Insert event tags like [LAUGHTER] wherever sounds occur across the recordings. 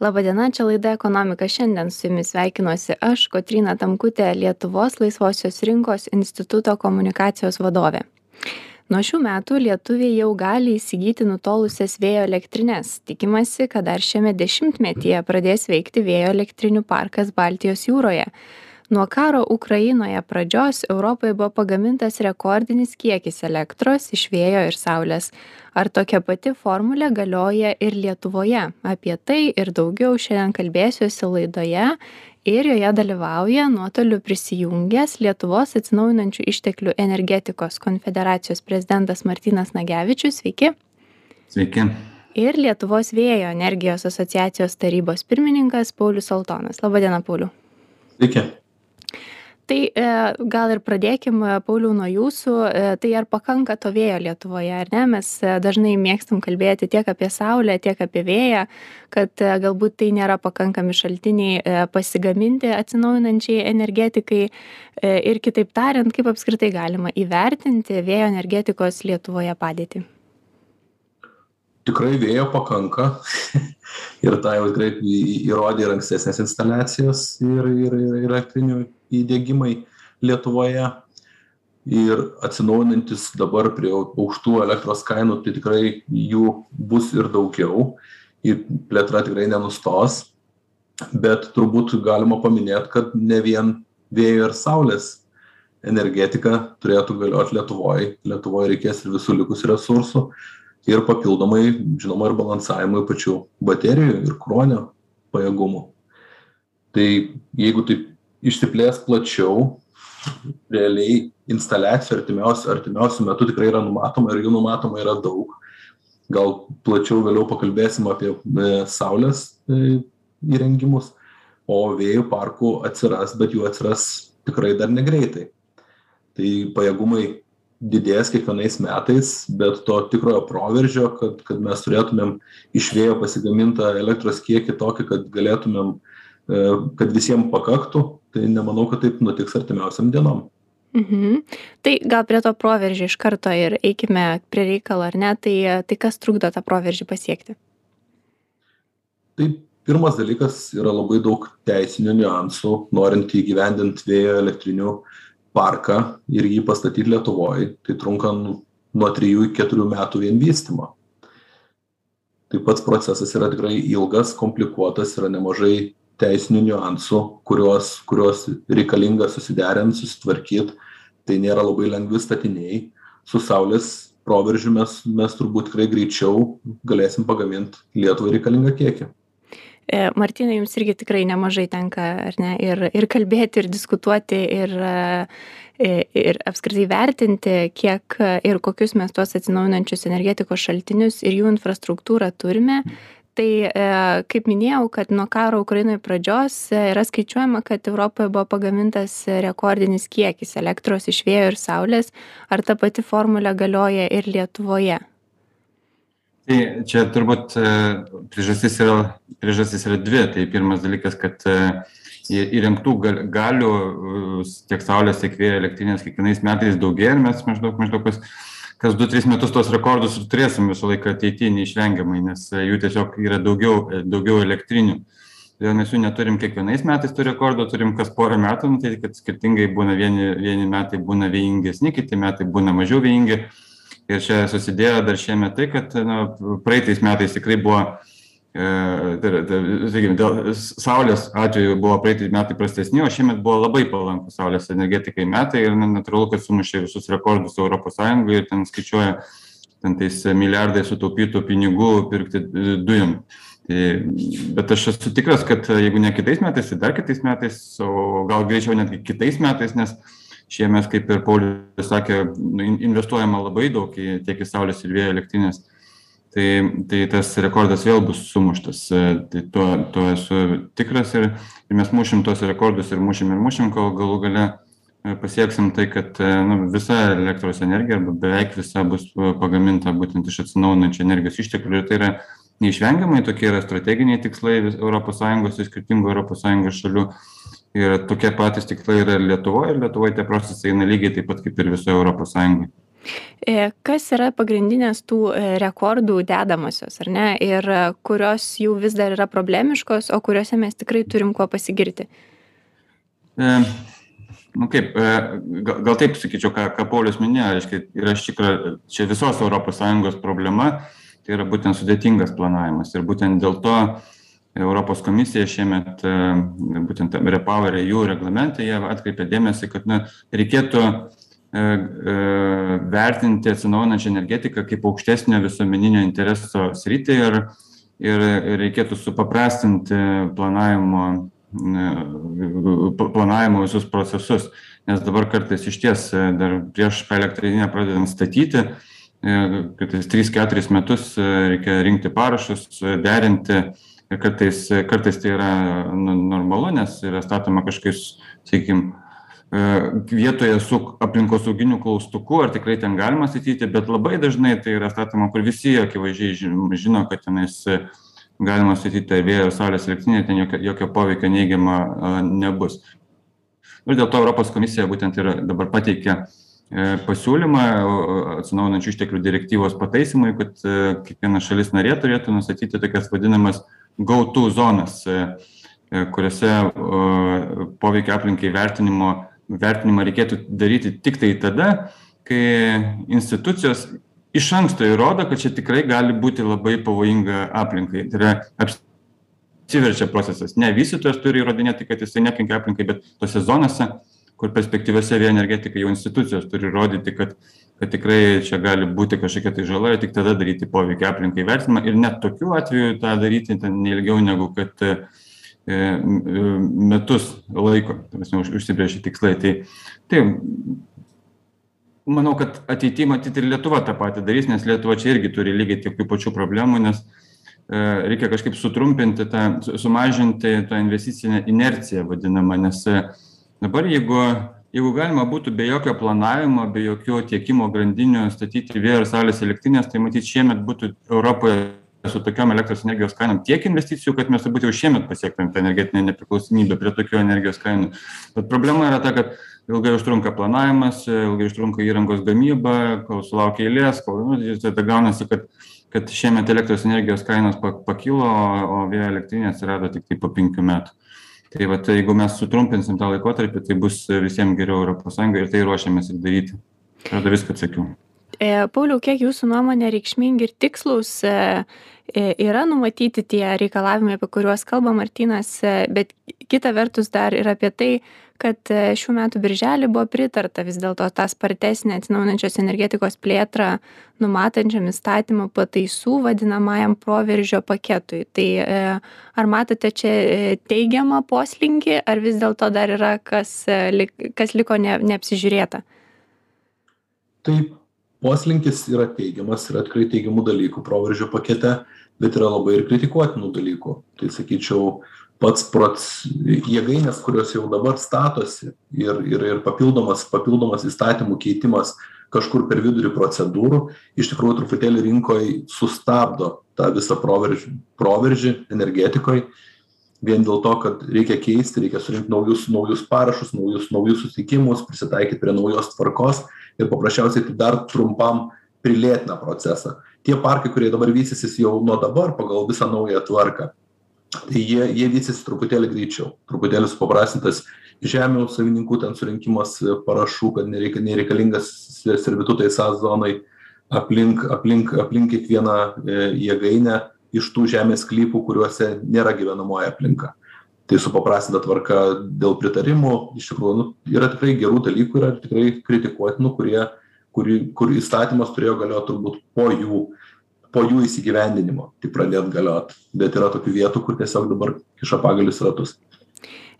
Labadiena, čia laida Ekonomika. Šiandien su jumis sveikinuosi aš, Kotrina Tamkutė, Lietuvos laisvosios rinkos instituto komunikacijos vadovė. Nuo šių metų lietuviai jau gali įsigyti nutolusias vėjo elektrinės. Tikimasi, kad dar šiame dešimtmetyje pradės veikti vėjo elektrinių parkas Baltijos jūroje nuo karo ukrainoje pradžios europoje buvo pagamintas rekordinis kiekis elektros iš vėjo ir saulės. Ar tokia pati formulė galioja ir lietuvoje? Apie tai ir daugiau šiandien kalbėsiuosi laidoje ir joje dalyvauja nuotoliu prisijungęs lietuvos atsinaujinančių išteklių energetikos konfederacijos prezidentas martynas nagevičius. Sveiki. Sveiki. Ir lietuvos vėjo energijos asociacijos tarybos pirmininkas paulius saltonas laba diena pauliau. Sveiki tai e, gal ir pradėkim e, pauliau nuo jūsų. E, tai ar pakanka to vėjo lietuvoje ar ne? Mes dažnai mėgstam kalbėti tiek apie saulę tiek apie vėją kad galbūt tai nėra pakankami šaltiniai pasigaminti atsinaujinančiai energetikai. Ir kitaip tariant kaip apskritai galima įvertinti vėjo energetikos lietuvoje padėtį? Tikrai vėjo pakanka. [LAUGHS] Ir tą jau tikrai įrodė ir ankstesnės instaliacijos ir ir ir elektrinių įdiegimai lietuvoje ir atsinaujinantys dabar prie aukštų elektros kainų tai tikrai jų bus ir daugiau ir plėtra tikrai nenustos. Bet turbūt galima paminėt kad ne vien vėjo ir saulės energetika turėtų galiot lietuvoj. Lietuvoj reikės ir visų likusių resursų ir papildomai žinoma ir balansavimui pačių baterijų ir kruonio pajėgumų. Tai jeigu taip išsiplėst plačiau. Realiai instaliacijų artimiausiu artimiausiu metu tikrai yra numatoma ir jų numatoma yra daug. Gal plačiau vėliau pakalbėsim apie e, saulės e, įrengimus o vėjo parkų atsiras bet jų atsiras tikrai dar negreitai. Tai pajėgumai didės kiekvienais metais bet to tikrojo proveržio kad kad mes turėtumėm iš vėjo pasigamintą elektros kiekį tokį kad galėtumėm E, kad visiem pakaktų, tai nemanau, kad taip nutiks artimiausiam dienom. Mhm. Tai gal prie to proveržį iš karto ir eikime prie reikalo, ar ne? Tai, tai kas trukdo tą proveržį pasiekti? Tai pirmas dalykas yra labai daug teisinių niuansų, norint įgyvendinti vėjo elektrinių parką ir jį pastatyti Lietuvoje. Tai trunka nuo 3 iki 4 metų vien vystymą. Tai pats procesas yra tikrai ilgas, komplikuotas, yra nemažai teisinių niuansų kuriuos kuriuos reikalinga susiderint susitvarkyt tai nėra labai lengvi statiniai. Su saulės proveržiu mes mes turbūt tikrai greičiau galėsim pagamint lietuvai reikalingą kiekį. E, Martinai, jums irgi tikrai nemažai tenka, ne, ir, ir kalbėti, ir diskutuoti, ir, e, ir apskritai vertinti, kiek ir kokius mes tuos atsinaujinančius energetikos šaltinius ir jų infrastruktūrą turime tai e, kaip minėjau kad nuo karo ukrainoj pradžios e, yra skaičiuojama kad europoje buvo pagamintas rekordinis kiekis elektros iš vėjo ir saulės. Ar ta pati formulė galioja ir lietuvoje? Tai čia turbūt e, priežastis yra priežastys yra dvi. Tai pirmas dalykas kad įrengtų gal galių tiek saulės tiek vėjo elektrinės kiekvienais metais daugėja ir mes maždaug maždaug kas kas du tris metus tuos rekordus ir turėsim visą laiką ateity neišvengiamai nes e, jų tiesiog yra daugiau e, daugiau elektrinių. Todėl mes jų neturim kiekvienais metais tų rekordų turim kas porą metų nu tai kad skirtingai būna vieni vieni metai būna vėjingesni kiti metai būna mažiau vėjingi ir čia susidėjo dar šiemet tai kad na praeitais metais tikrai buvo tai yra tai sakykim dėl saulės atveju buvo praeiti metai prastesni o šiemet buvo labai palankūs saulės energetikai metai ir na natūralu kad sumušė visus rekordus sąjungoj ir ten skaičiuoja ten tais milijardais sutaupytų pinigų pirkti dujom. Tai bet aš esu tikras kad jeigu ne kitais metais tai dar kitais metais o gal greičiau netgi kitais metais nes šiemet kaip ir paulius sakė nu investuojama labai daug į tiek į saulės ir vėjo elektrines tai tai tas rekordas vėl bus sumuštas. E, tai tuo tuo esu tikras ir ir mes mušim tuos rekordus ir mušim ir mušim kol galų gale e, pasieksim tai kad e, nu visa elektros energija arba beveik visa bus pagaminta būtent iš atsinaujinančių energijos išteklių. Ir tai yra neišvengiamai tokie yra strateginiai tikslai europos sąjungos ir skirtingų europos sąjungos šalių. Ir tokie patys tikslai yra ir lietuvoj ir lietuvoj tie procesai eina lygiai taip pat kaip ir visoj europos sąjungoj kas yra pagrindinės tų e, rekordų dedamosios, ar ne? Ir e, kurios jau vis dar yra problemiškos, o kuriuose mes tikrai turim kuo pasigirti? E, nu kaip, gal, gal taip sakyčiau, ką, ką Paulius minėjo, reiškia, yra iš tikrųjų čia visos ES problema, tai yra būtent sudėtingas planavimas. Ir būtent dėl to Europos komisija šiemet, būtent Repower EU reglamente, jie atkreipė dėmesį, kad na, reikėtų E, e, vertinti atsinaujinančią energetiką kaip aukštesnio visuomeninio intereso sritį ir, ir reikėtų supaprastinti planavimo, e, planavimo visus procesus. Nes dabar kartais iš ties dar prieš elektrinę pradedam statyti, kartais 3-4 metus reikia rinkti parašus, derinti ir kartais, kartais tai yra normalu, nes yra statoma kažkokius, sakykime, E, vietoje su aplinkosauginiu klaustuku, ar tikrai ten galima statyti, bet labai dažnai tai yra statoma, kur visi akivaizdžiai žino, kad tenais galima statyti vėjo ir saulės elektrinė, ten jokio, jokio poveikio neigiama nebus. Ir dėl to Europos komisija būtent ir dabar pateikė e, pasiūlymą atsinaujinančių išteklių direktyvos pataisimui, kad e, kiekviena šalis narė turėtų nustatyti tokias vadinamas go-to zonas, kuriuose poveikia aplinkai vertinimo vertinimą reikėtų daryti tiktai tada, kai institucijos iš anksto įrodo, kad čia tikrai gali būti labai pavojinga aplinkai. Tai yra apsiverčia procesas. Ne vystytojas turi įrodinėti, kad jisai nekenkia aplinkai, bet tose zonose, kur perspektyviose vėjo energetika jau institucijos turi rodyti, kad, kad tikrai čia gali būti kažkokia tai žala ir tik tada daryti poveikį aplinkai vertinimą. Ir net tokiu atveju tą daryti neilgiau negu kad uh, metus laiko, užsibrėžti tikslai. Tai, tai manau, kad ateityje matyti ir Lietuva tą patį darys, nes Lietuva čia irgi turi lygiai tokių pačių problemų, nes e, reikia kažkaip sutrumpinti tą, sumažinti tą investicinę inerciją vadinamą, nes dabar jeigu, jeigu galima būtų be jokio planavimo, be jokio tiekimo grandinių statyti vėjo ir saulės elektrinės, tai matyt šiemet būtų Europoje su tokiom elektros energijos kainom tiek investicijų, kad mes turbūt jau šiemet pasiektumėm tą energetinę nepriklausomybę prie tokių energijos kainų. Bet problema yra ta, kad ilgai užtrunka planavimas, ilgai užtrunka įrangos gamyba, kol sulaukia eilės, kol nu, tada gaunasi, kad, kad šiemet elektros energijos kainos pakilo, o vėjo elektrinė atsirado tik tai po penkių metų. Tai va, tai jeigu mes sutrumpinsim tą laikotarpį, tai bus visiems geriau ES ir tai ruošiamės ir daryti. Atrodo viską atsakiau. E, Pauliau, kiek jūsų nuomonė reikšmingi ir tikslus e, yra numatyti tie reikalavimai, apie kuriuos kalba Martinas, bet kita vertus dar ir apie tai, kad šių metų birželį buvo pritarta vis dėlto tą spartesnę atsinaujinančios energetikos plėtrą numatančiam įstatymo pataisų vadinamajam proveržio paketui. Tai ar matote čia teigiamą poslinkį, ar vis dėlto dar yra kas, kas liko ne, neapsižiūrėta? Taip, poslinkis yra teigiamas yra tikrai teigiamų dalykų proveržio pakete bet yra labai ir kritikuotinų dalykų. Tai sakyčiau pats proc jėgainės kurios jau dabar statosi ir ir ir papildomas papildomas įstatymų keitimas kažkur per vidurį procedūrų iš tikrųjų truputėlį rinkoj sustabdo tą visą proveržį proveržį energetikoj vien dėl to kad reikia keisti reikia surinkt naujus naujus parašus naujus naujus sutikimus prisitaikyt prie naujos tvarkos ir paprasčiausiai tai dar trumpam prilėtina procesą. Tie parkai kurie dabar vystysis jau nuo dabar pagal visą naują tvarką tai jie jie vystysis truputėlį greičiau. Truputėlį supaprastintas žemių savininkų ten surinkimas parašų kad nereika nereikalingas servitutai sa zonoj aplink aplink aplink kiekvieną e, jėgainę iš tų žemės sklypų kuriuose nėra gyvenamoji aplinka. Tai supaprastinta tvarka dėl pritarimų iš tikrųjų nu yra tikrai gerų dalykų yra tikrai kritikuotinų kurie kurį kur įstatymas turėjo galiot turbūt po jų po jų įsigyvendinimo tik pradėt galiot. Bet yra tokių vietų kur tiesiog dabar kiša pagalius į ratus.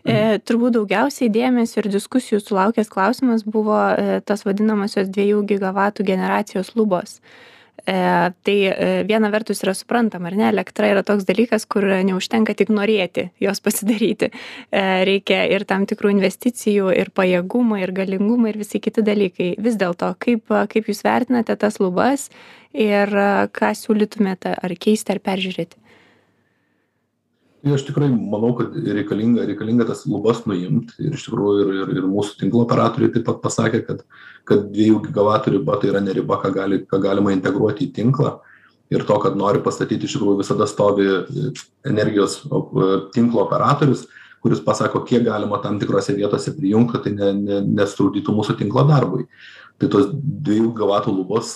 E, turbūt daugiausiai dėmesio ir diskusijų sulaukęs klausimas buvo e, tas vadinamosios dviejų gigavatų generacijos lubos. E, tai e, viena vertus yra suprantama, ar ne, elektra yra toks dalykas, kur neužtenka tik norėti jos pasidaryti. E, reikia ir tam tikrų investicijų, ir pajėgumų, ir galingumų, ir visi kiti dalykai. Vis dėlto, kaip, kaip jūs vertinate tas lubas ir ką siūlytumėte ar keisti, ar peržiūrėti? Aš tikrai manau kad reikalinga reikalinga tas lubas nuimt. Ir iš tikrųjų ir ir ir mūsų tinklo operatoriai taip pat pasakė kad kad dviejų gigavatų riba tai yra ne riba ką gali ką galima integruoti į tinklą. Ir to kad nori pastatyt iš tikrųjų visada stovi energijos tinklo operatorius kuris pasako kiek galima tam tikrose vietose prijungt kad tai ne ne nesutrukdytų mūsų tinklo darbui. Tai tos dviejų gigavatų lubos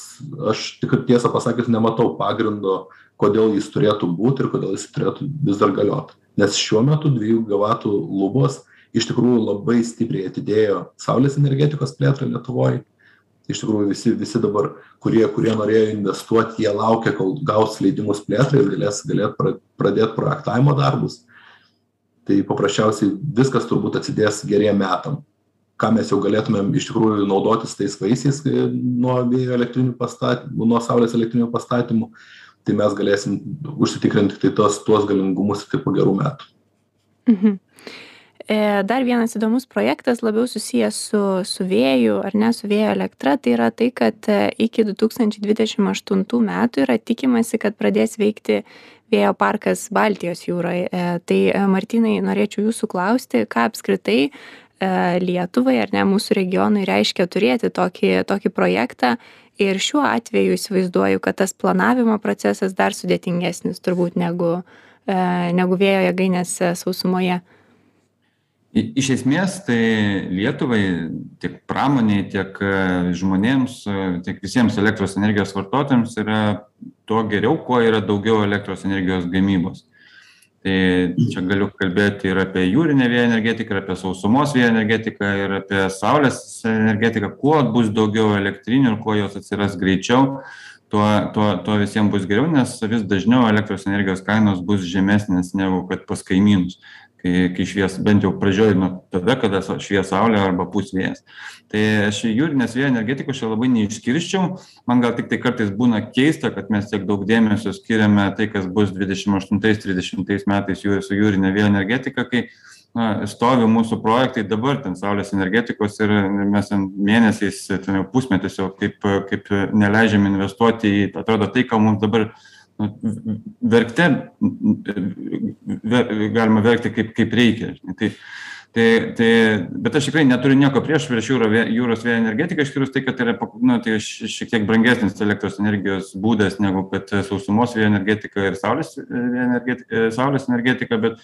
aš tik tiesą pasakius nematau pagrindo kodėl jis turėtų būt ir kodėl jis turėtų vis dar galiot. Nes šiuo metu dviejų gigavatų lubos iš tikrųjų labai stipriai atidėjo saulės energetikos plėtrą lietuvoj. Iš tikrųjų visi visi dabar kurie kurie norėjo investuot jie laukia kol gaus leidimus plėtrai ir galės galėt pra pradėt projektavimo darbus. Tai paprasčiausiai viskas turbūt atsidės geriem metam. Ką mes jau galėtumėm iš tikrųjų naudotis tais vaisiais nuo vėjo elektrinių pastatymų nuo saulės elektrinių pastatymų tai mes galėsim užsitikrint tiktai tuos tuos galingumus tiktai po gerų metų. Mhm. E, dar vienas įdomus projektas, labiau susijęs su, su vėju ar ne su vėjo elektra, tai yra tai, kad e, iki 2028 metų yra tikimasi, kad pradės veikti vėjo parkas Baltijos jūroje. Tai Martinai, norėčiau jūsų klausti, ką apskritai Lietuvai ar ne mūsų regionui reiškia turėti tokį, tokį projektą ir šiuo atveju įsivaizduoju kad tas planavimo procesas dar sudėtingesnis turbūt negu e, negu vėjo jėgainės e, sausumoje. Iš esmės, tai Lietuvai, tiek pramoniai, tiek e, žmonėms, tiek visiems elektros energijos vartotojams yra tuo geriau, kuo yra daugiau elektros energijos gamybos tai čia galiu kalbėti ir apie jūrinę vėjo energetiką ir apie sausumos vėjo energetiką ir apie saulės energetiką. Kuo bus daugiau elektrinių ir kuo jos atsiras greičiau tuo tuo tuo visiem bus geriau nes vis dažniau elektros energijos kainos bus žemesnės negu kad pas kaimynus kai kai švies bent jau pradžioj nuo tada kada švies saulė arba pūs vėjas. Tai aš jūrinės vėjo energetikos čia labai neišskirčiau man gal tiktai kartais būna keista kad mes tiek daug dėmesio skiriame tai kas bus dvidešim aštuntais trisdešimtais metais jū su jūrine vėjo energetika kai na stovi mūsų projektai dabar ten saulės energetikos ir mes ten mėnesiais ten jau pusmetis jau kaip kaip neleidžiam investuoti į atrodo tai ką mums dabar verkte galima verkti kaip, kaip reikia. Tai, tai, tai, bet aš tikrai neturiu nieko prieš prieš jūro, jūros vėjo energetiką, išskyrus tai, kad tai yra nu, tai šiek tiek brangesnis elektros energijos būdas negu kad sausumos vėjo energetika ir saulės energetika, saulės energetika bet,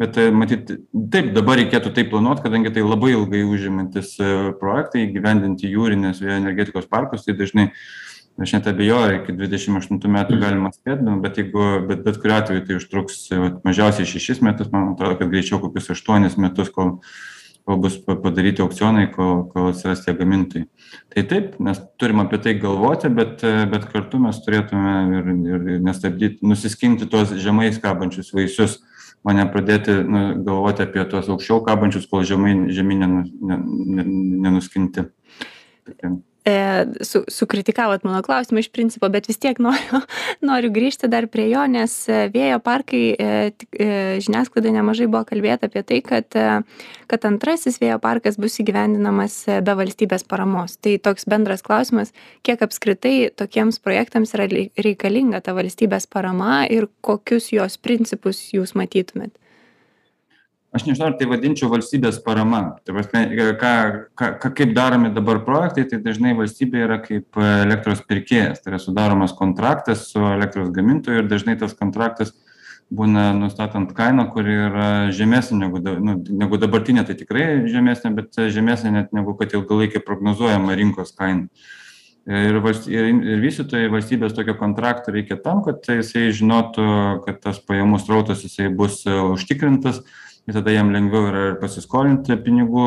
bet matyt, taip, dabar reikėtų taip planuoti, kadangi tai labai ilgai užimantis projektai, gyvendinti jūrinės vėjo energetikos parkus, tai dažnai uh, aš net abejoju iki dvidešim aštuntų metų galima spėt nu bet jeigu bet bet kuriuo atveju tai užtruks vat mažiausiai šešis metus man atrodo kad greičiau kokius aštuonis metus kol kol bus padaryti aukcionai kol kol atsiras tie gamintojai. Tai taip mes turim apie tai galvoti bet bet kartu mes turėtume ir ir nestabdyt nusiskinti tuos žemai kabančius vaisius o ne pradėti nu galvoti apie tuos aukščiau kabančius kol žemai žemi nenu ne ne nenuskinti tokia e, su, sukritikavot mano klausimą iš principo, bet vis tiek noriu, [LAUGHS] noriu grįžti dar prie jo, nes e, vėjo parkai, e, e, žiniasklaidai nemažai buvo kalbėta apie tai, kad, e, kad antrasis vėjo parkas bus įgyvendinamas be valstybės paramos. Tai toks bendras klausimas, kiek apskritai tokiems projektams yra reikalinga ta valstybės parama ir kokius jos principus jūs matytumėt aš nežinau ar tai vadinčiau valstybės parama. Ta prasme ką ką ką kaip daromi dabar projektai tai dažnai valstybė yra kaip elektros pirkėjas. Tai yra sudaromas kontraktas su elektros gamintoju ir dažnai tas kontraktas būna nustatant kainą kuri yra žemesnė negu da nu negu dabartinė tai tikrai žemesnė bet žemesnė net negu kad ilgalaikė prognozuojama rinkos kaina. Ir valst ir ir vystytojui valstybės tokio kontrakto reikia tam kad jisai žinotų kad tas pajamų srautas jisai bus užtikrintas ir tada jam lengviau yra ir pasiskolinti pinigų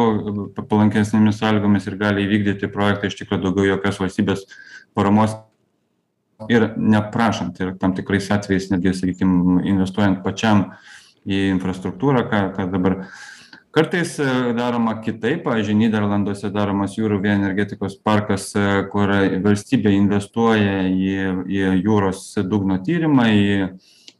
palankesnėmis sąlygomis ir gali įvykdyti projektą iš tikro daugiau jokios valstybės paramos. Ir neprašant ir tam tikrais atvejais netgi sakykim investuojant pačiam į infrastruktūrą ką ką dabar kartais daroma kitaip. Pavyzdžiui nyderlanduose daromas jūrų vėjo energetikos parkas kur valstybė investuoja į į jūros dugno tyrimą į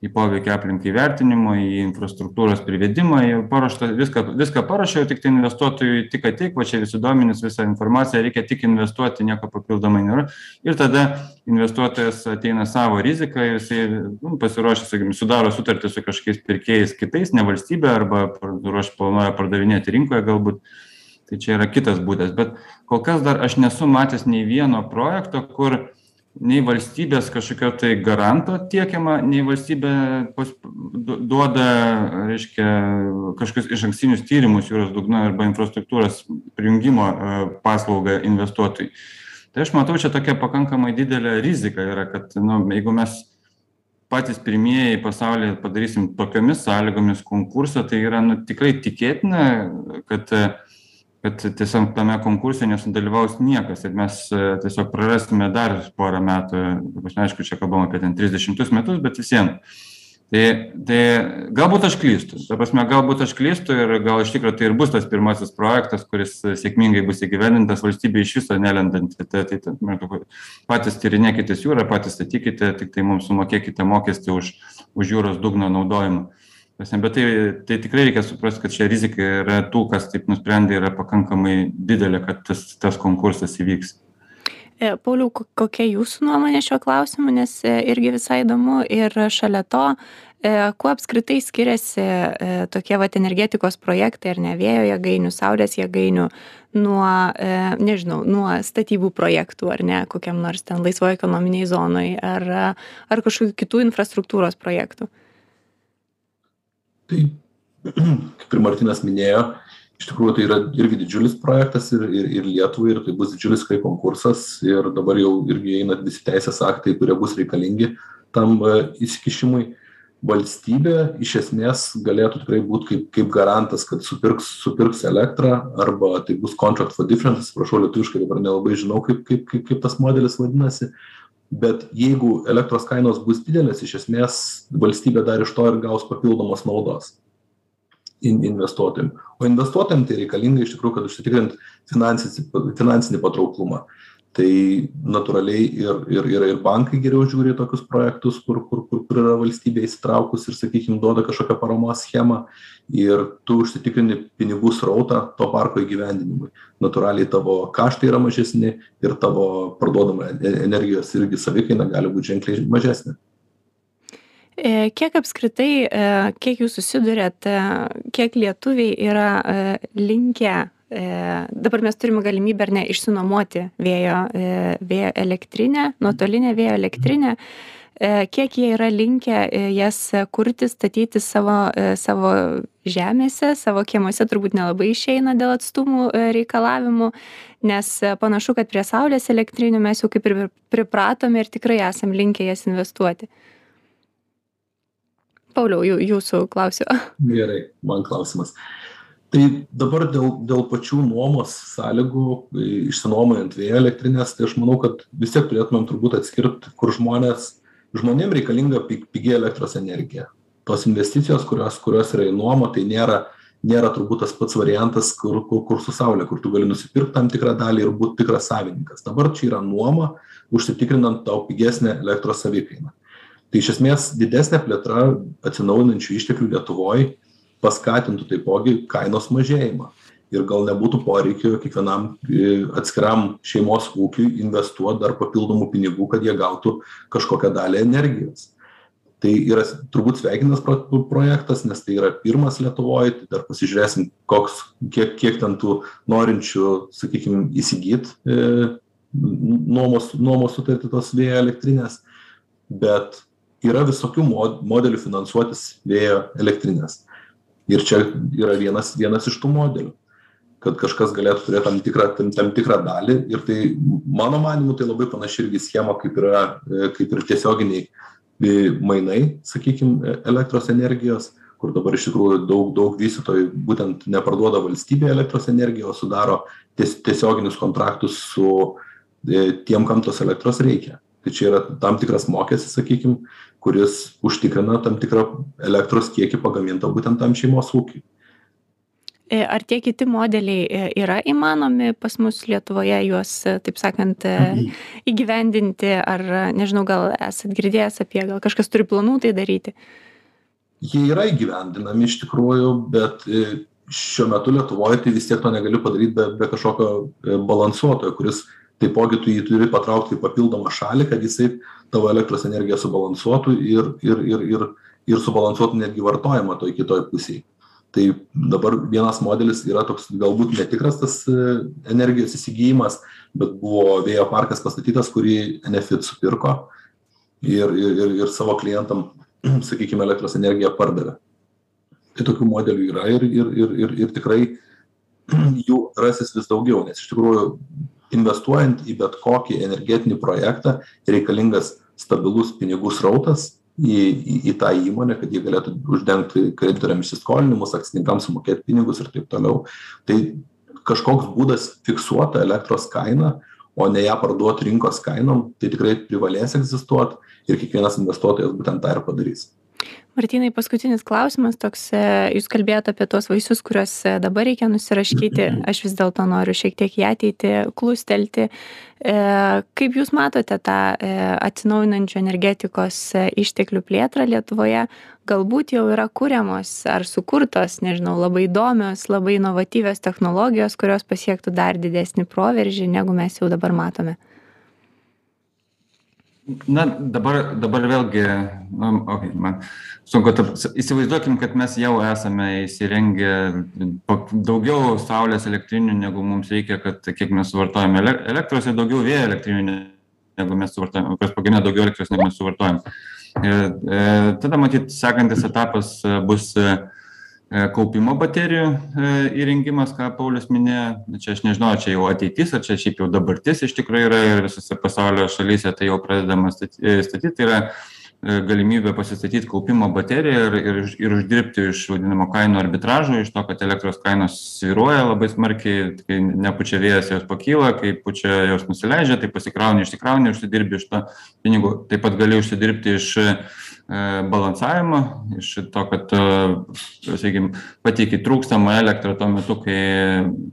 į poveikio aplinkai vertinimą į infrastruktūros privedimą jau paruošta viską viską paruošiau tiktai investuotojui tik ateik va čia visi duomenys visa informacija reikia tik investuoti nieko papildomai nėra. Ir tada investuotojas ateina savo rizika ir jisai nu pasiruošęs sakykim sudaro sutartį su kažkokiais pirkėjais kitais ne valstybe arba ruoš planuoja pardavinėti rinkoje galbūt. Tai čia yra kitas būdas. Bet kol kas dar aš nesu matęs nei vieno projekto kur nei valstybės kažkokio tai garanto tiekiama nei valstybė pas du duoda reiškia kažkokius išankstinius tyrimus jūros dugno arba infrastruktūros prijungimo e, paslaugą investuotojui. Tai aš matau čia tokia pakankamai didelė rizika yra kad nu jeigu mes patys pirmieji pasaulyje padarysim tokiomis sąlygomis konkursą tai yra nu tikrai tikėtina kad kad tiesiog tame konkurse nesudalyvaus niekas ir mes e, tiesiog prarasime dar porą metų ta prasme aišku čia kalbam apie ten trisdešimtus metus bet vis vien. Tai tai galbūt aš klystu. Ta prasme galbūt aš klystu ir gal iš tikro tai ir bus tas pirmasis projektas kuris sėkmingai bus įgyvendintas. Valstybei iš viso nelendant tai tai maždaug patys tyrinėkitės jūrą patys statykite tiktai mums sumokėkite mokestį už už jūros dugno naudojimą prasme bet tai tai tikrai reikia suprast kad čia rizika yra tų kas taip nusprendė yra pakankamai didelė kad tas tas konkursas įvyks. E, Pauliau, kokia jūsų nuomonė šiuo klausimu, nes e, irgi visai įdomu ir šalia to, e, kuo apskritai skiriasi tokie vat energetikos projektai ar ne vėjo jėgainių, saulės jėgainių nuo, nežinau, nuo statybų projektų ar ne, kokiam nors ten laisvoje ekonominiai zonai ar, ar kažkokių kitų infrastruktūros projektų tai kaip ir martynas minėjo iš tikrųjų tai yra irgi didžiulis projektas ir ir ir lietuvai ir tai bus didžiulis tikrai konkursas. Ir dabar jau irgi eina visi teisės aktai kurie bus reikalingi tam e, įsikišimui. Valstybė iš esmės galėtų tikrai būt kaip kaip garantas kad supirks supirks elektrą arba tai bus contract for difference. Atsiprašau lietuviškai dabar nelabai žinau kaip kaip kaip kaip tas modelis vadinasi bet jeigu elektros kainos bus didelės iš esmės valstybė dar iš to ir gaus papildomos naudos in investuotojam. O investuotojam tai reikalinga iš tikrųjų kad užsitikrint finansinį patrauklumą tai natūraliai ir ir ir ir bankai geriau žiūri į tokius projektus kur kur kur kur yra valstybė įsitraukus ir sakykim duoda kažkokią paramos schemą ir tu užsitikrini pinigų srautą to parko įgyvendinimui. Natūraliai tavo kaštai yra mažesni ir tavo parduodama e energijos irgi savikaina gali būt ženkliai mažesnė. E, Kiek apskritai, e, kiek jūs susidurėt, kiek lietuviai yra linkę dabar mes turime galimybę ar ne išsinuomoti vėjo, e, vėjo elektrinę, nuotolinę vėjo elektrinę. E, kiek jie yra linkę e, jas kurti, statyti savo, e, savo žemėse, savo kiemuose turbūt nelabai išeina dėl atstumų e, reikalavimų, nes e, panašu, kad prie saulės elektrinių mes jau kaip ir pripratome ir tikrai esam linkę jas investuoti. Pauliau, jūsų klausiu. Gerai, man klausimas. Uh, tai dabar dėl dėl pačių nuomos sąlygų išsinuomojant vėjo elektrines tai aš manau kad vis tiek turėtumėm turbūt atskirt kur žmonės žmonėm reikalinga pi pigi elektros energija. Tos investicijos kurios kurios yra į nuomą tai nėra nėra turbūt tas pats variantas kur kur kur su saule kur tu gali nusipirkt tam tikrą dalį ir būt tikras savininkas. Dabar čia yra nuoma užsitikrinant tau pigesnę elektros savikainą. Tai iš esmės didesnė plėtra atsinaujinančių išteklių lietuvoj paskatintų taipogi kainos mažėjimą. Ir gal nebūtų poreikio kiekvienam e, atskiram šeimos ūkiui investuot dar papildomų pinigų kad jie gautų kažkokią dalį energijos. Tai yra turbūt sveikintinas pro projektas nes tai yra pirmas lietuvoj. Tai dar pasižiūrėsim koks kiek kiek ten tų norinčių sakykim įsigyt e, nuomos nuomos sutartį tos vėjo elektrinės. Bet yra visokių mod modelių finansuotis vėjo elektrines ir čia yra vienas vienas iš tų modelių kad kažkas galėtų turėt tam tikrą tam tam tikrą dalį. Ir tai mano manymu tai labai panaši irgi schema kaip yra e, kaip ir tiesioginiai e, mainai sakykim e, elektros energijos kur dabar iš tikrųjų daug daug vystytojų būtent neparduoda valstybei elektros energiją o sudaro ties tiesioginius kontraktus su tiem kam tos elektros reikia. Tai čia yra tam tikras mokestis sakykim kuris užtikrina tam tikrą elektros kiekį pagamintą būtent tam šeimos ūkiui E, ar tie kiti modeliai e, yra įmanomi pas mus Lietuvoje juos, e, taip sakant, įgyvendinti, ar nežinau, gal esat girdėjęs apie, gal kažkas turi planų tai daryti? Jie yra įgyvendinami iš tikrųjų, bet šiuo metu Lietuvoje tai vis tiek to negali padaryti be, be kažkokio balansuotojo, kuris taipogi tu jį turi patraukti į papildomą šalį, kad jisai tavo elektros energiją subalansuotų ir, ir, ir, ir, ir subalansuotų netgi vartojimą toj kitoj pusėje tai dabar vienas modelis yra toks galbūt netikras tas e, energijos įsigijimas bet buvo vėjo parkas pastatytas kurį enefit supirko ir ir ir ir savo klientam [CLEARS THROAT] sakykim elektros energiją pardavė. Tai tokių modelių yra ir ir ir ir ir tikrai [CLEARS THROAT] jų rasis vis daugiau nes iš tikrųjų investuojant į bet kokį energetinį projektą reikalingas stabilus pinigų srautas į į į tą įmonę kad jie galėtų uždengti kreditoriam įsiskolinimus akcininkams sumokėt pinigus ir taip toliau. Tai kažkoks būdas fiksuot tą elektros kainą o ne ją parduot rinkos kainom tai tikrai privalės egzistuot ir kiekvienas investuotojas būtent tą ir padarys martynai paskutinis klausimas toks e, jūs kalbėjot apie tuos vaisius kuriuos e, dabar reikia nusiraškyti aš vis dėlto noriu šiek tiek į ateitį klustelti. E, kaip jūs matote tą atsinaujinančių energetikos išteklių plėtrą lietuvoje? Galbūt jau yra kuriamos ar sukurtos nežinau labai įdomios labai inovatyvios technologijos kurios pasiektų dar didesnį proveržį negu mes jau dabar matome na dabar dabar vėlgi nu okei man sunku taip įsivaizduokim kad mes jau esame įsirengę daugiau saulės elektrinių negu mums reikia kad kiek mes suvartojam ele elektros ir daugiau vėjo elektrinių negu mes suvartojam kurios pagamina daugiau elektros negu mes suvartojam. Ir e, tada matyt sekantis etapas bus E, kaupimo baterijų e, įrengimas, ką Paulius minėjo, čia aš nežinau, čia jau ateitis, ar čia šiaip jau dabartis iš tikrųjų yra ir visose pasaulio šalyse tai jau pradedama e, statyti, tai yra galimybė pasistatyti kaupimo bateriją ir, ir, ir uždirbti iš vadinamo kainų arbitražo, iš to, kad elektros kainos sviruoja labai smarkiai, kai nepučia vėjas jos pakyla, kai pučia jos nusileidžia, tai pasikrauni, išsikrauni, užsidirbi iš to pinigų. Taip pat gali užsidirbti iš E, balansavimą iš to, kad, e, sakykime, pateiki trūkstamą elektrą tuo metu, kai,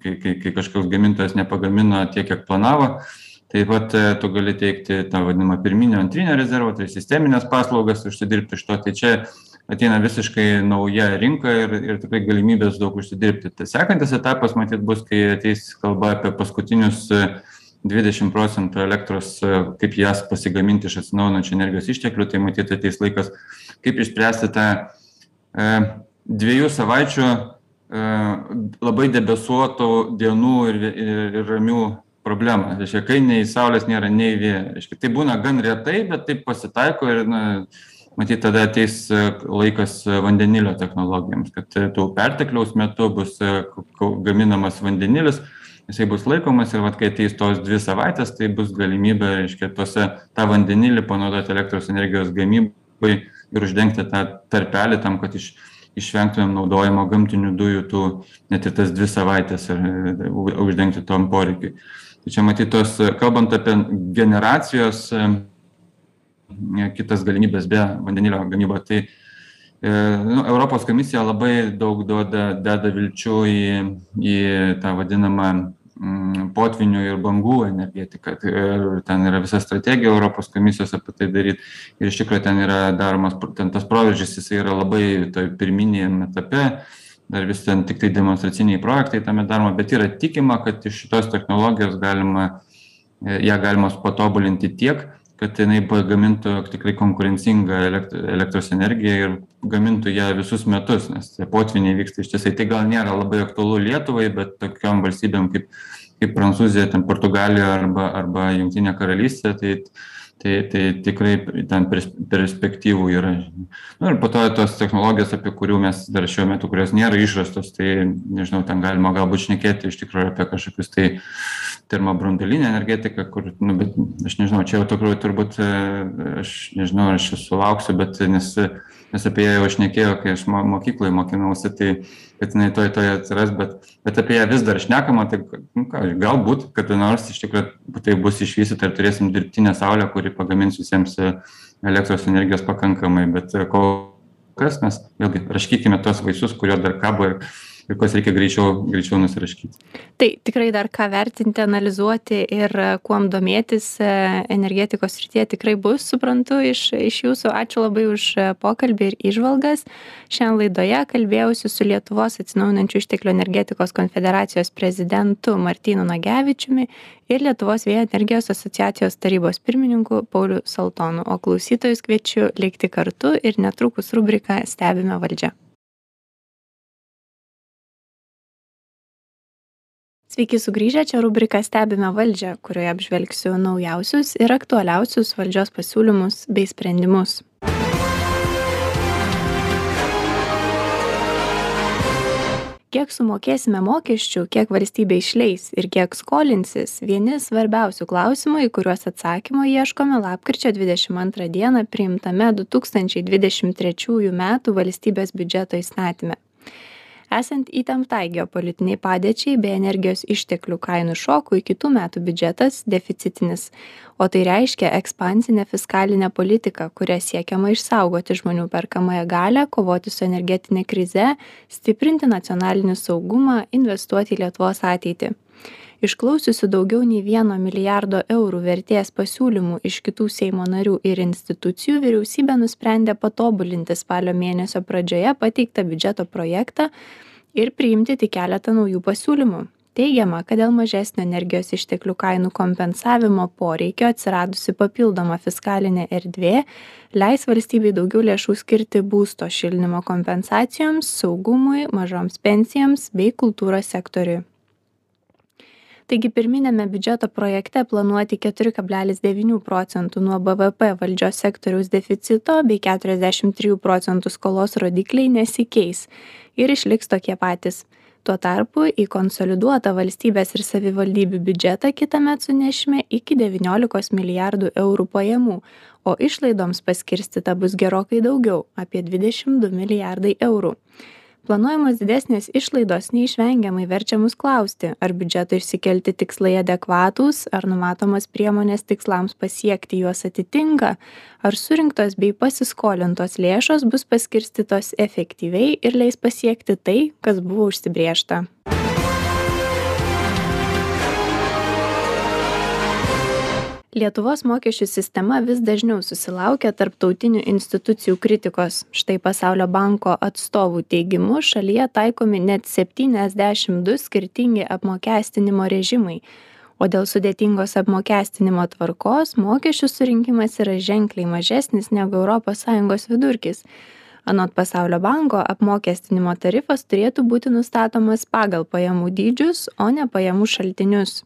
kai, kai, kai kažkoks gamintojas nepagamino tiek, kiek planavo. Taip pat e, tu gali teikti tą vadinamą pirminio antrinio rezervą, tai sisteminės paslaugas užsidirbti iš to. Tai čia ateina visiškai nauja rinka ir, ir tikrai galimybės daug užsidirbti. Tai sekantis etapas, matyt, bus, kai ateis kalba apie paskutinius uh, dvidešim procentų elektros kaip jas pasigaminti iš atsinaujinančių energijos išteklių tai matyt ateis laikas kaip išspręsti tą e, dviejų savaičių e, labai debesuotų dienų ir, ir, ir ramių problemą. Reiškia, kai nei saulės nėra, nei vėjo. Reiškia, tai būna gan retai, bet taip pasitaiko ir, na, matyt, tada ateis laikas vandenilio technologijams, kad tų pertekliaus metu bus gaminamas vandenilis jisai bus laikomas ir vat kai ateis tos dvi savaitės tai bus galimybė reiškia tuose tą vandenilį panaudoti elektros energijos gamybai ir uždengti tą tarpelį tam kad iš išvengtumėm naudojimo gamtinių dujų tų net ir tas dvi savaites ir uždengti tom poreikiui. Tai čia matyt tos kalbant apie generacijos kitas galimybes be vandenilio gamybos tai e, nu, Europos komisija labai daug duoda, deda vilčių į, į tą vadinamą Mm, potvynių ir bangų energetika. Ir ten yra visa strategija Europos komisijos apie tai daryti. Ir iš tikrųjų ten yra daromas, ten tas proveržys, jis yra labai toj pirminėje etape, dar vis ten tik tai demonstraciniai projektai tame daroma, bet yra tikima, kad iš šitos technologijos galima, e, ją galima patobulinti tiek, kad jinai pagamintų tikrai konkurencingą elektros energiją ir gamintų ją visus metus, nes potviniai vyksta ištisai. Tai gal nėra labai aktualu Lietuvai, bet tokiom valstybėm kaip, kaip Prancūzija, ten Portugalija arba, arba Junktinė karalystė, tai tai tai tikrai ten pers perspektyvų yra nu ir po to tos technologijos apie kurių mes dar šiuo metu kurios nėra išrastos tai nežinau ten galima galbūt šnekėti iš tikrųjų apie kažkokius tai termobranduolinę energetiką kur nu bet aš nežinau čia jau tikrųjų turbūt e, aš nežinau ar aš sulauksiu bet nes nes apie ją jau šnekėjo kai aš mo mokykloj mokinausi tai kad jinai tuoj tuoj atsiras bet bet apie ją vis dar šnekama tai nu ką galbūt kada nors iš tikro tai bus išvystyta ir turėsim dirbtinę saulę kuri pagamins visiems e, elektros energijos pakankamai bet e, kol kas mes vėlgi raškykime tuos vaisius kurie dar kabo ir ir kuriuos reikia greičiau greičiau nusiraškyti. Tai tikrai dar ką vertinti analizuoti ir kuom domėtis e, energetikos srityje tikrai bus suprantu iš iš jūsų. Ačiū labai už pokalbį ir įžvalgas. Šiandien laidoje kalbėjausi su lietuvos atsinaujinančių išteklių energetikos konfederacijos prezidentu martynu nagevičiumi ir lietuvos vėjo energijos asociacijos tarybos pirmininku pauliu saltonu. O klausytojus kviečiu likti kartu ir netrukus rubrika stebime valdžią Sveiki sugrįžę, čia rubrika Stebime valdžią, kurioje apžvelgsiu naujausius ir aktualiausius valdžios pasiūlymus bei sprendimus. Kiek sumokėsime mokesčių, kiek valstybė išleis ir kiek skolinsis, vieni svarbiausių klausimų, į kuriuos atsakymo ieškome lapkričio 22 dieną priimtame 2023 m. valstybės biudžeto įstatyme esant įtemptai geopolitinei padėčiai bei energijos išteklių kainų šokui kitų metų biudžetas deficitinis. O tai reiškia ekspansinę fiskalinę politiką kuria siekiama išsaugoti žmonių perkamąją galią kovoti su energetine krize stiprinti nacionalinį saugumą investuoti į lietuvos ateitį išklausiusi daugiau nei vieno milijardo eurų vertės pasiūlymų iš kitų seimo narių ir institucijų vyriausybė nusprendė patobulinti spalio mėnesio pradžioje pateiktą biudžeto projektą ir priimti tik keletą naujų pasiūlymų. Teigiama kad dėl mažesnio energijos išteklių kainų kompensavimo poreikio atsiradusi papildoma fiskalinė erdvė leis valstybei daugiau lėšų skirti būsto šildymo kompensacijoms saugumui mažoms pensijoms bei kultūros sektoriui taigi pirminiame biudžeto projekte planuoti keturi kablelis devynių procentų nuo bvp valdžios sektoriaus deficito bei keturiasdešim trijų procentų skolos rodikliai nesikeis ir išliks tokie patys. Tuo tarpu į konsoliduotą valstybės ir savivaldybių biudžetą kitąmet sunešime iki devyniolikos milijardų eurų pajamų o išlaidoms paskirstyta bus gerokai daugiau apie dvidešim du milijardai eurų planuojamos didesnės išlaidos neišvengiamai verčia mus klausti ar biudžeto išsikelti tikslai adekvatūs ar numatomos priemonės tikslams pasiekti juos atitinka ar surinktos bei pasiskolintos lėšos bus paskirstytos efektyviai ir leis pasiekti tai kas buvo užsibrėžta lietuvos mokesčių sistema vis dažniau susilaukia tarptautinių institucijų kritikos. Štai pasaulio banko atstovų teigimu šalyje taikomi net septyniasdešim du skirtingi apmokestinimo režimai. O dėl sudėtingos apmokestinimo tvarkos mokesčių surinkimas yra ženkliai mažesnis negu europos sąjungos vidurkis. Anot pasaulio banko apmokestinimo tarifas turėtų būti nustatomas pagal pajamų dydžius o ne pajamų šaltinius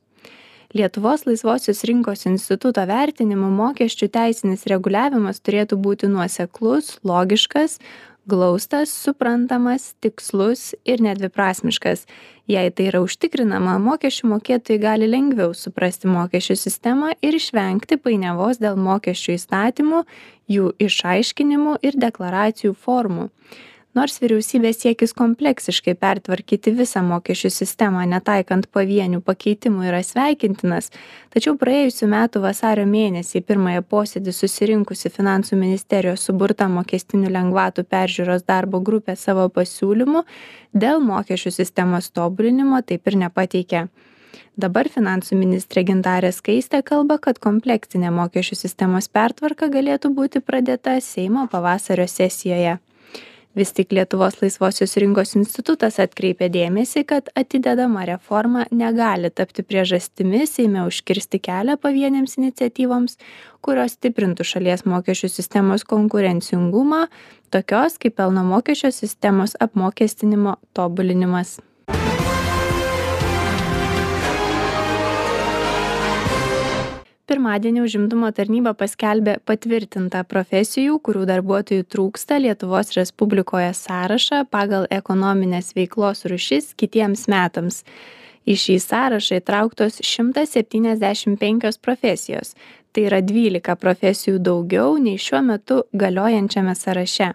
lietuvos laisvosios rinkos instituto vertinimu mokesčių teisinis reguliavimas turėtų būti nuoseklus logiškas glaustas suprantamas tikslus ir nedviprasmiškas. Jei tai yra užtikrinama mokesčių mokėtojai gali lengviau suprasti mokesčių sistemą ir išvengti painiavos dėl mokesčių įstatymų jų išaiškinimų ir deklaracijų formų nors vyriausybės siekis kompleksiškai pertvarkyti visą mokesčių sistemą netaikant pavienių pakeitimų yra sveikintinas. Tačiau praėjusių metų vasario mėnesį į pirmąjį posėdį susirinkusi finansų ministerijos suburta mokestinių lengvatų peržiūros darbo grupė savo pasiūlymų dėl mokesčių sistemos tobulinimo taip ir nepateikė. Dabar finansų ministrė gintarė skaistė kalba kad kompleksinė mokesčių sistemos pertvarka galėtų būti pradėta seimo pavasario sesijoje vis tik lietuvos laisvosios rinkos institutas atkreipia dėmesį kad atidedama reforma negali tapti priežastimi seime užkirsti kelią pavienėms iniciatyvoms kurios stiprintų šalies mokesčių sistemos konkurencingumą tokios kaip pelno mokesčio sistemos apmokestinimo tobulinimas pirmadienį užimtumo tarnyba paskelbė patvirtintą profesijų kurių darbuotojų trūksta lietuvos respublikoje sąrašą pagal ekonominės veiklos rūšis kitiems metams. Į šį sąrašą įtrauktos šimtas septyniasdešim penkios profesijos. Tai yra dvylika profesijų daugiau nei šiuo metu galiojančiame sąraše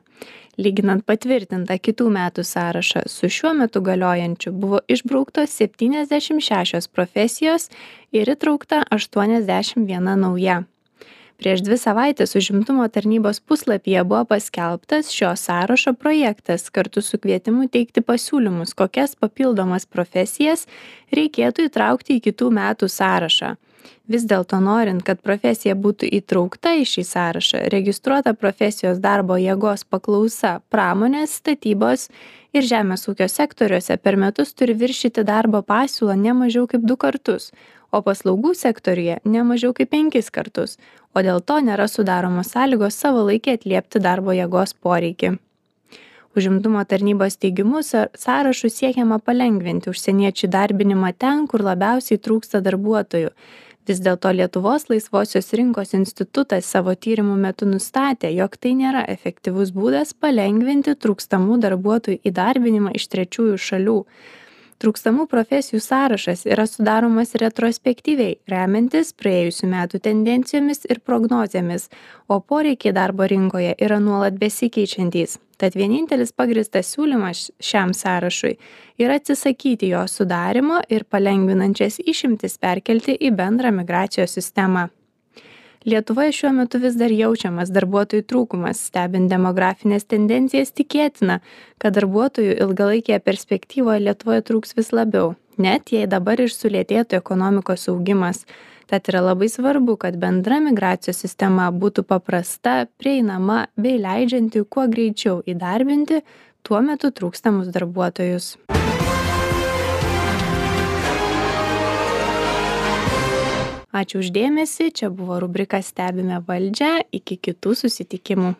lyginant patvirtintą kitų metų sąrašą su šiuo metu galiojančiu buvo išbrauktos septyniasdešim šešios profesijos ir įtraukta aštuoniasdešim viena nauja. Prieš dvi savaites užimtumo tarnybos puslapyje buvo paskelbtas šio sąrašo projektas. Kartu su kvietimu teikti pasiūlymus kokias papildomas profesijas reikėtų įtraukti į kitų metų sąrašą vis dėlto norint kad profesija būtų įtraukta į šį sąrašą registruota profesijos darbo jėgos paklausa pramonės statybos ir žemės ūkio sektoriuose per metus turi viršyti darbo pasiūlą ne mažiau kaip du kartus o paslaugų sektoriuje ne mažiau kaip penkis kartus o dėl to nėra sudaromos sąlygos savalaikiai atliepti darbo jėgos poreikį. Užimtumo tarnybos teigimu sąrašu siekiama palengvinti užsieniečių įdarbinimą ten kur labiausiai trūksta darbuotojų vis dėlto lietuvos laisvosios rinkos institutas savo tyrimų metu nustatė jog tai nėra efektyvus būdas palengvinti trūkstamų darbuotojų įdarbinimą iš trečiųjų šalių trūkstamų profesijų sąrašas yra sudaromas retrospektyviai remiantis praėjusių metų tendencijomis ir prognozėmis o poreikiai darbo rinkoje yra nuolat besikeičiantys. Tad vienintelis pagrįstas siūlymas šiam sąrašui yra atsisakyti jo sudarymo ir palengvinančias išimtis perkelti į bendrą migracijos sistemą lietuvoje šiuo metu vis dar jaučiamas darbuotojų trūkumas stebint demografines tendencijas tikėtina kad darbuotojų ilgalaikėje perspektyvoje lietuvoje trūks vis labiau net jei dabar ir sulėtėtų ekonomikos augimas. Tad yra labai svarbu kad bendra migracijos sistema būtų paprasta prieinama bei leidžianti kuo greičiau įdarbinti tuo metu trūkstamus darbuotojus ačiū už dėmesį čia buvo rubrika stebime valdžią. Iki kitų susitikimų